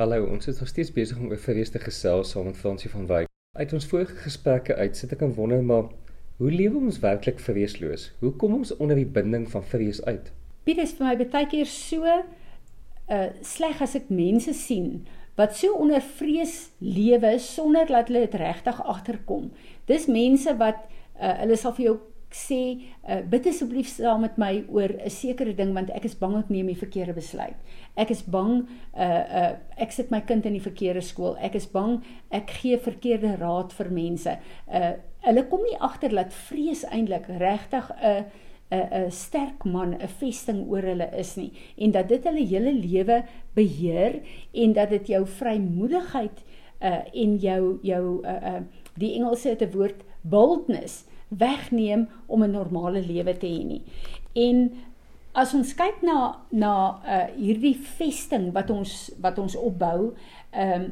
Hallo, ons is nog steeds besig om oor vrees te gesels saam met Fransie van Wyk. Uit ons vorige gesprekke uit sit ek en wonder maar hoe lewe ons werklik vreesloos? Hoe kom ons onder die binding van vrees uit? Piet is vir my baie keer so uh sleg as ek mense sien wat so onder vrees lewe sonder dat hulle dit regtig agterkom. Dis mense wat uh, hulle sal vir jou sê uh, bid asseblief saam met my oor 'n sekere ding want ek is bang ek neem die verkeerde besluit. Ek is bang uh uh ek sit my kind in die verkeerde skool. Ek is bang ek gee verkeerde raad vir mense. Uh hulle kom nie agter dat vrees eintlik regtig 'n 'n 'n sterk man, 'n vesting oor hulle is nie en dat dit hulle hele lewe beheer en dat dit jou vrymoedigheid uh en jou jou uh uh die Engelse het 'n woord boldness wegneem om 'n normale lewe te hê nie. En as ons kyk na na uh hierdie vesting wat ons wat ons opbou, ehm um,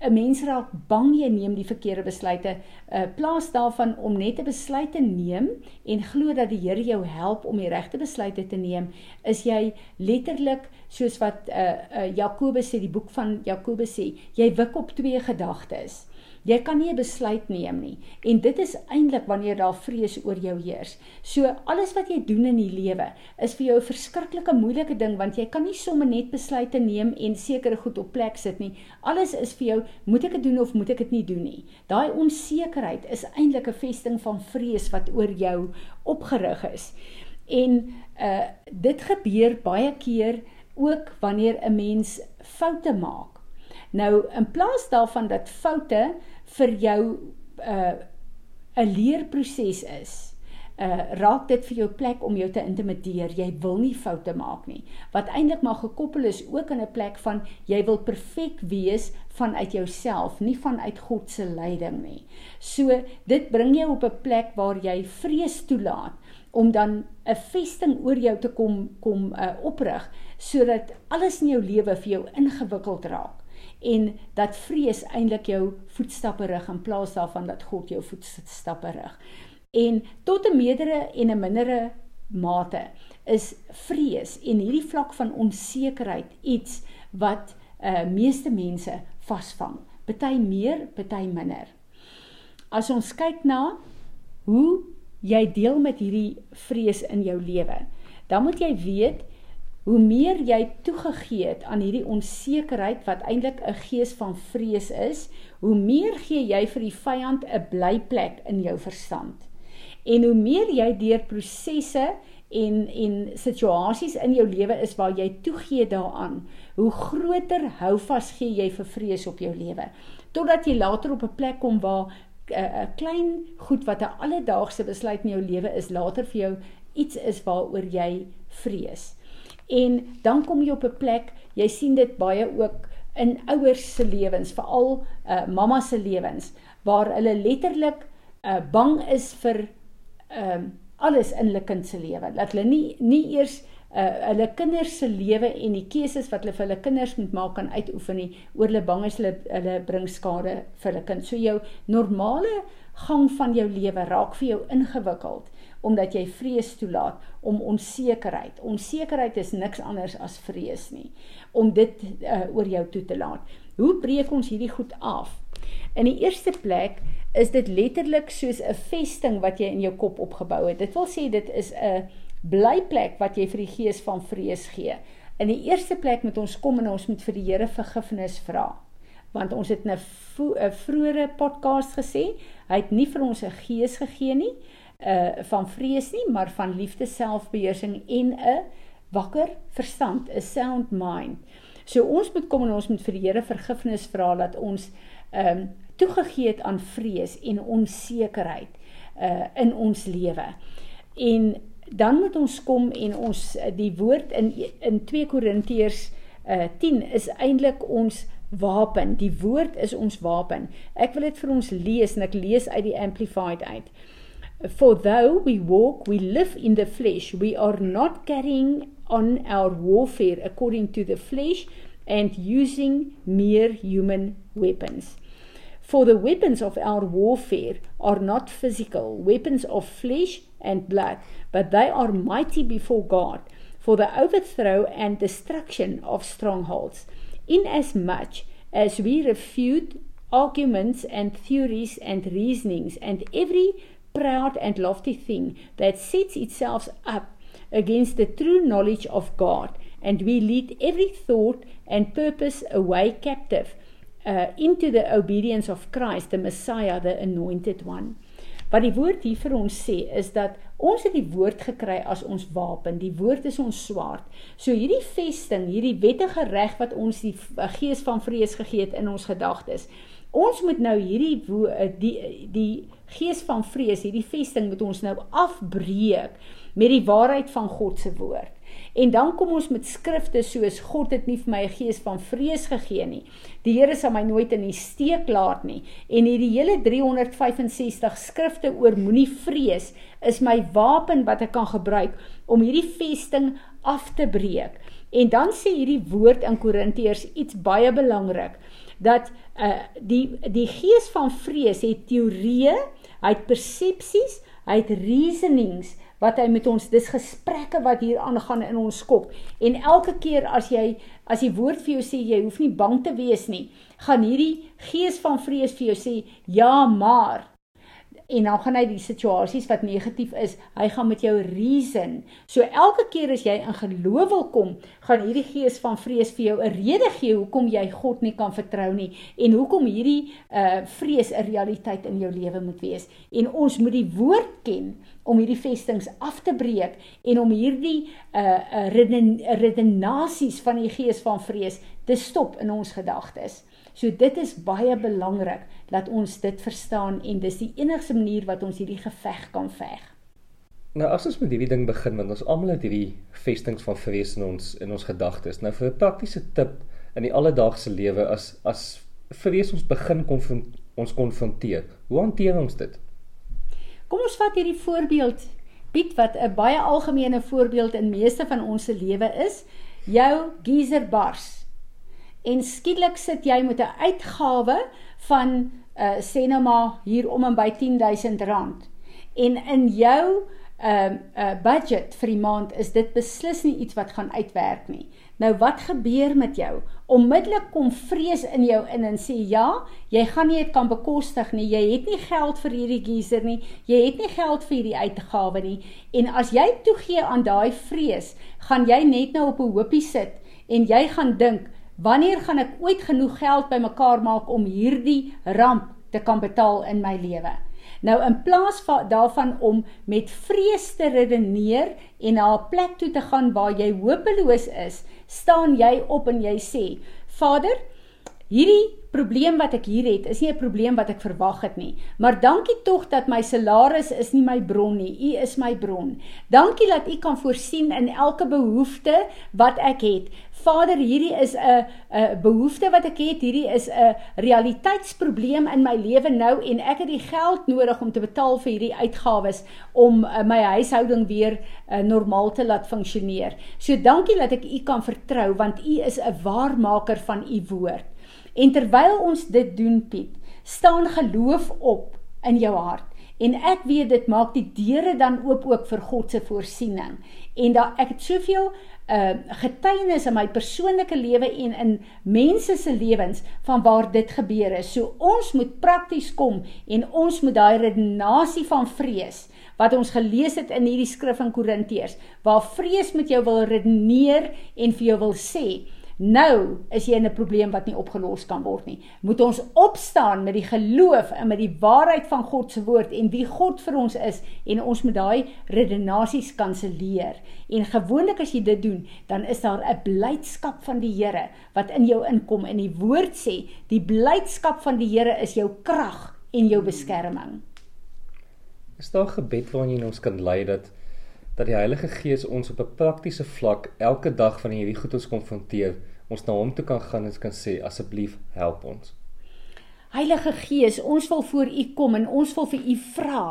'n mens raak bang jy neem die verkeerde besluite. Uh plaas daarvan om net 'n besluit te neem en glo dat die Here jou help om die regte besluite te neem, is jy letterlik soos wat uh, uh Jakobus sê die boek van Jakobus sê, jy wik op twee gedagtes. Jy kan nie 'n besluit neem nie. En dit is eintlik wanneer daar vrees oor jou heers. So alles wat jy doen in die lewe is vir jou 'n verskriklike moeilike ding want jy kan nie sommer net besluite neem en sekere goed op plek sit nie. Alles is vir jou, moet ek dit doen of moet ek dit nie doen nie. Daai onsekerheid is eintlik 'n vesting van vrees wat oor jou opgerig is. En uh dit gebeur baie keer ook wanneer 'n mens foute maak. Nou in plaas daarvan dat foute vir jou 'n uh, 'n leerproses is. Uh raak dit vir jou plek om jou te intimideer. Jy wil nie foute maak nie. Wat eintlik maar gekoppel is ook in 'n plek van jy wil perfek wees vanuit jouself, nie vanuit God se leiding nie. So dit bring jou op 'n plek waar jy vrees toelaat om dan 'n vesting oor jou te kom kom uh, oprig sodat alles in jou lewe vir jou ingewikkeld raak en dat vrees eintlik jou voetstappe rig in plaas daarvan dat God jou voetstappe rig. En tot 'n meerdere en 'n mindere mate is vrees en hierdie vlak van onsekerheid iets wat uh meeste mense vasvang. Party meer, party minder. As ons kyk na hoe jy deel met hierdie vrees in jou lewe, dan moet jy weet hoe meer jy toegegee het aan hierdie onsekerheid wat eintlik 'n gees van vrees is, hoe meer gee jy vir die vyand 'n blyplek in jou verstand. En hoe meer jy deur prosesse en en situasies in jou lewe is waar jy toegee daaraan, hoe groter houvas gee jy vir vrees op jou lewe. Totdat jy later op 'n plek kom waar 'n uh, klein goed wat 'n alledaagse besluit in jou lewe is, later vir jou iets is waaroor jy vrees. En dan kom jy op 'n plek, jy sien dit baie ook in ouers se lewens, veral uh mamma se lewens waar hulle letterlik uh bang is vir ehm uh, alles in hulle kind se lewe. Dat hulle nie nie eers uh hulle kinders se lewe en die keuses wat hulle vir hulle kinders moet maak kan uitoefen nie oor hulle bang is hulle hulle bring skade vir hulle kind. So jou normale gang van jou lewe raak vir jou ingewikkeld omdat jy vrees toelaat om onsekerheid. Onsekerheid is niks anders as vrees nie om dit uh, oor jou toe te laat. Hoe breek ons hierdie goed af? In die eerste plek is dit letterlik soos 'n vesting wat jy in jou kop opgebou het. Dit wil sê dit is 'n blyplek wat jy vir die gees van vrees gee. In die eerste plek moet ons kom en ons moet vir die Here vergifnis vra. Want ons het 'n 'n vroeëre podcast gesê, hy het nie vir ons 'n gees gegee nie, uh van vrees nie, maar van liefde, selfbeheersing en 'n wakker verstand, 'n sound mind. So ons moet kom en ons moet vir die Here vergifnis vra dat ons um, toegegee het aan vrees en onsekerheid uh in ons lewe. En dan moet ons kom en ons die woord in in 2 Korintiërs uh 10 is eintlik ons wapen. Die woord is ons wapen. Ek wil dit vir ons lees en ek lees uit die amplified uit. For though we walk, we live in the flesh, we are not carrying on our warfare according to the flesh and using mere human weapons. For the weapons of our warfare are not physical, weapons of flesh and blood, but they are mighty before God for the overthrow and destruction of strongholds. in as much as we refute arguments and theories and reasonings and every proud and lofty thing that sets itself up against the true knowledge of God, and we lead every thought and purpose away captive uh, into the obedience of Christ, the Messiah, the anointed one. Wat die woord hier vir ons sê is dat ons het die woord gekry as ons wapen. Die woord is ons swaard. So hierdie vesting, hierdie wettige reg wat ons die gees van vrees gegee het in ons gedagtes. Ons moet nou hierdie die die gees van vrees, hierdie vesting moet ons nou afbreek met die waarheid van God se woord. En dan kom ons met skrifte soos God het nie vir my 'n gees van vrees gegee nie. Die Here sal my nooit in die steek laat nie. En hierdie hele 365 skrifte oor moenie vrees is my wapen wat ek kan gebruik om hierdie vesting af te breek. En dan sê hierdie woord in Korintiërs iets baie belangrik dat uh die die gees van vrees het teorieë, hy het persepsies, hy het reasonings wat hy met ons dis gesprekke wat hier aangaan in ons kop. En elke keer as jy as die woord vir jou sê jy hoef nie bang te wees nie gaan hierdie gees van vrees vir jou sê ja maar en dan gaan hy die situasies wat negatief is, hy gaan met jou reason. So elke keer as jy in geloof wil kom, gaan hierdie gees van vrees vir jou 'n rede gee hoekom jy God nie kan vertrou nie en hoekom hierdie uh vrees 'n realiteit in jou lewe moet wees. En ons moet die woord ken om hierdie vestings af te breek en om hierdie uh, uh redenasies van die gees van vrees te stop in ons gedagtes. So dit is baie belangrik dat ons dit verstaan en dis die enigste manier wat ons hierdie geveg kan veg. Nou as ons met hierdie ding begin want ons almal het hierdie vestings van vrees in ons in ons gedagtes. Nou vir 'n praktiese tip in die alledaagse lewe as as vrees ons begin konfront, ons konfronteer. Hoe hanteer ons dit? Kom ons vat hierdie voorbeeld Piet wat 'n baie algemene voorbeeld in meeste van ons se lewe is. Jou geyser bars en skielik sit jy met 'n uitgawe van uh sê nou maar hier om en by 10000 rand. En in jou ehm uh, uh budget vir die maand is dit beslis nie iets wat gaan uitwerk nie. Nou wat gebeur met jou? Onmiddellik kom vrees in jou in en sê ja, jy gaan nie dit kan bekostig nie. Jy het nie geld vir hierdie geyser nie. Jy het nie geld vir hierdie uitgawe nie. En as jy toegee aan daai vrees, gaan jy net nou op 'n hoopie sit en jy gaan dink Wanneer gaan ek ooit genoeg geld bymekaar maak om hierdie ramp te kan betaal in my lewe? Nou in plaas van daarvan om met vrees te redeneer en na 'n plek toe te gaan waar jy hopeloos is, staan jy op en jy sê: "Vader, hierdie probleem wat ek hier het is nie 'n probleem wat ek verwag het nie. Maar dankie tog dat my salaris is nie my bron nie. U is my bron. Dankie dat u kan voorsien in elke behoefte wat ek het. Vader, hierdie is 'n 'n behoefte wat ek het. Hierdie is 'n realiteitsprobleem in my lewe nou en ek het die geld nodig om te betaal vir hierdie uitgawes om uh, my huishouding weer uh, normaal te laat funksioneer. So dankie dat ek u kan vertrou want u is 'n waarmaker van u woord. En terwyl ons dit doen, Piet, staan geloof op in jou hart. En ek weet dit maak die deure dan oop ook vir God se voorsiening. En daar ek het soveel uh getuienis in my persoonlike lewe en in mense se lewens van waar dit gebeur het. So ons moet prakties kom en ons moet daai redenasie van vrees wat ons gelees het in hierdie skrif in Korintiërs, waar vrees met jou wil redeneer en vir jou wil sê, Nou is jy in 'n probleem wat nie opgelos kan word nie. Moet ons opstaan met die geloof en met die waarheid van God se woord en wie God vir ons is en ons moet daai redenasies kanselleer. En gewoonlik as jy dit doen, dan is daar 'n blydskap van die Here wat in jou inkom en die woord sê, die blydskap van die Here is jou krag en jou beskerming. Is daar gebed waarin ons kan lei dat dat die Heilige Gees ons op 'n praktiese vlak elke dag van hierdie goed ons konfronteer, ons na hom toe kan gaan en kan sê asseblief help ons. Heilige Gees, ons wil voor U kom en ons wil vir U vra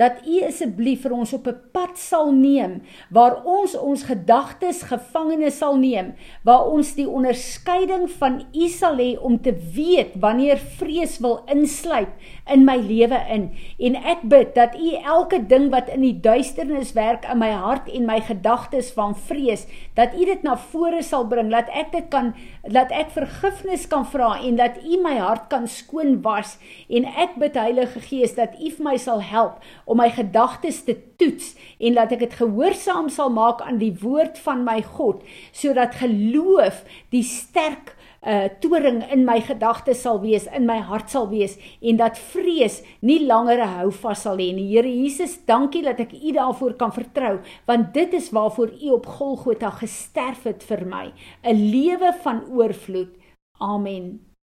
dat U asseblief vir ons op 'n pad sal neem waar ons ons gedagtes gevangene sal neem, waar ons die onderskeiding van U sal hê om te weet wanneer vrees wil insluip in my lewe in. En ek bid dat U elke ding wat in die duisternis werk in my hart en my gedagtes van vrees, dat U dit na vore sal bring, dat ek dit kan dat ek vergifnis kan vra en dat U my hart kan skoon skoon was en ek bid Heilige Gees dat U vir my sal help om my gedagtes te toets en dat ek dit gehoorsaam sal maak aan die woord van my God sodat geloof die sterk uh toring in my gedagtes sal wees, in my hart sal wees en dat vrees nie langer 'n hou vas sal hê nie. Here Jesus, dankie dat ek U daarvoor kan vertrou, want dit is waarvoor U op Golgotha gesterf het vir my, 'n lewe van oorvloed. Amen.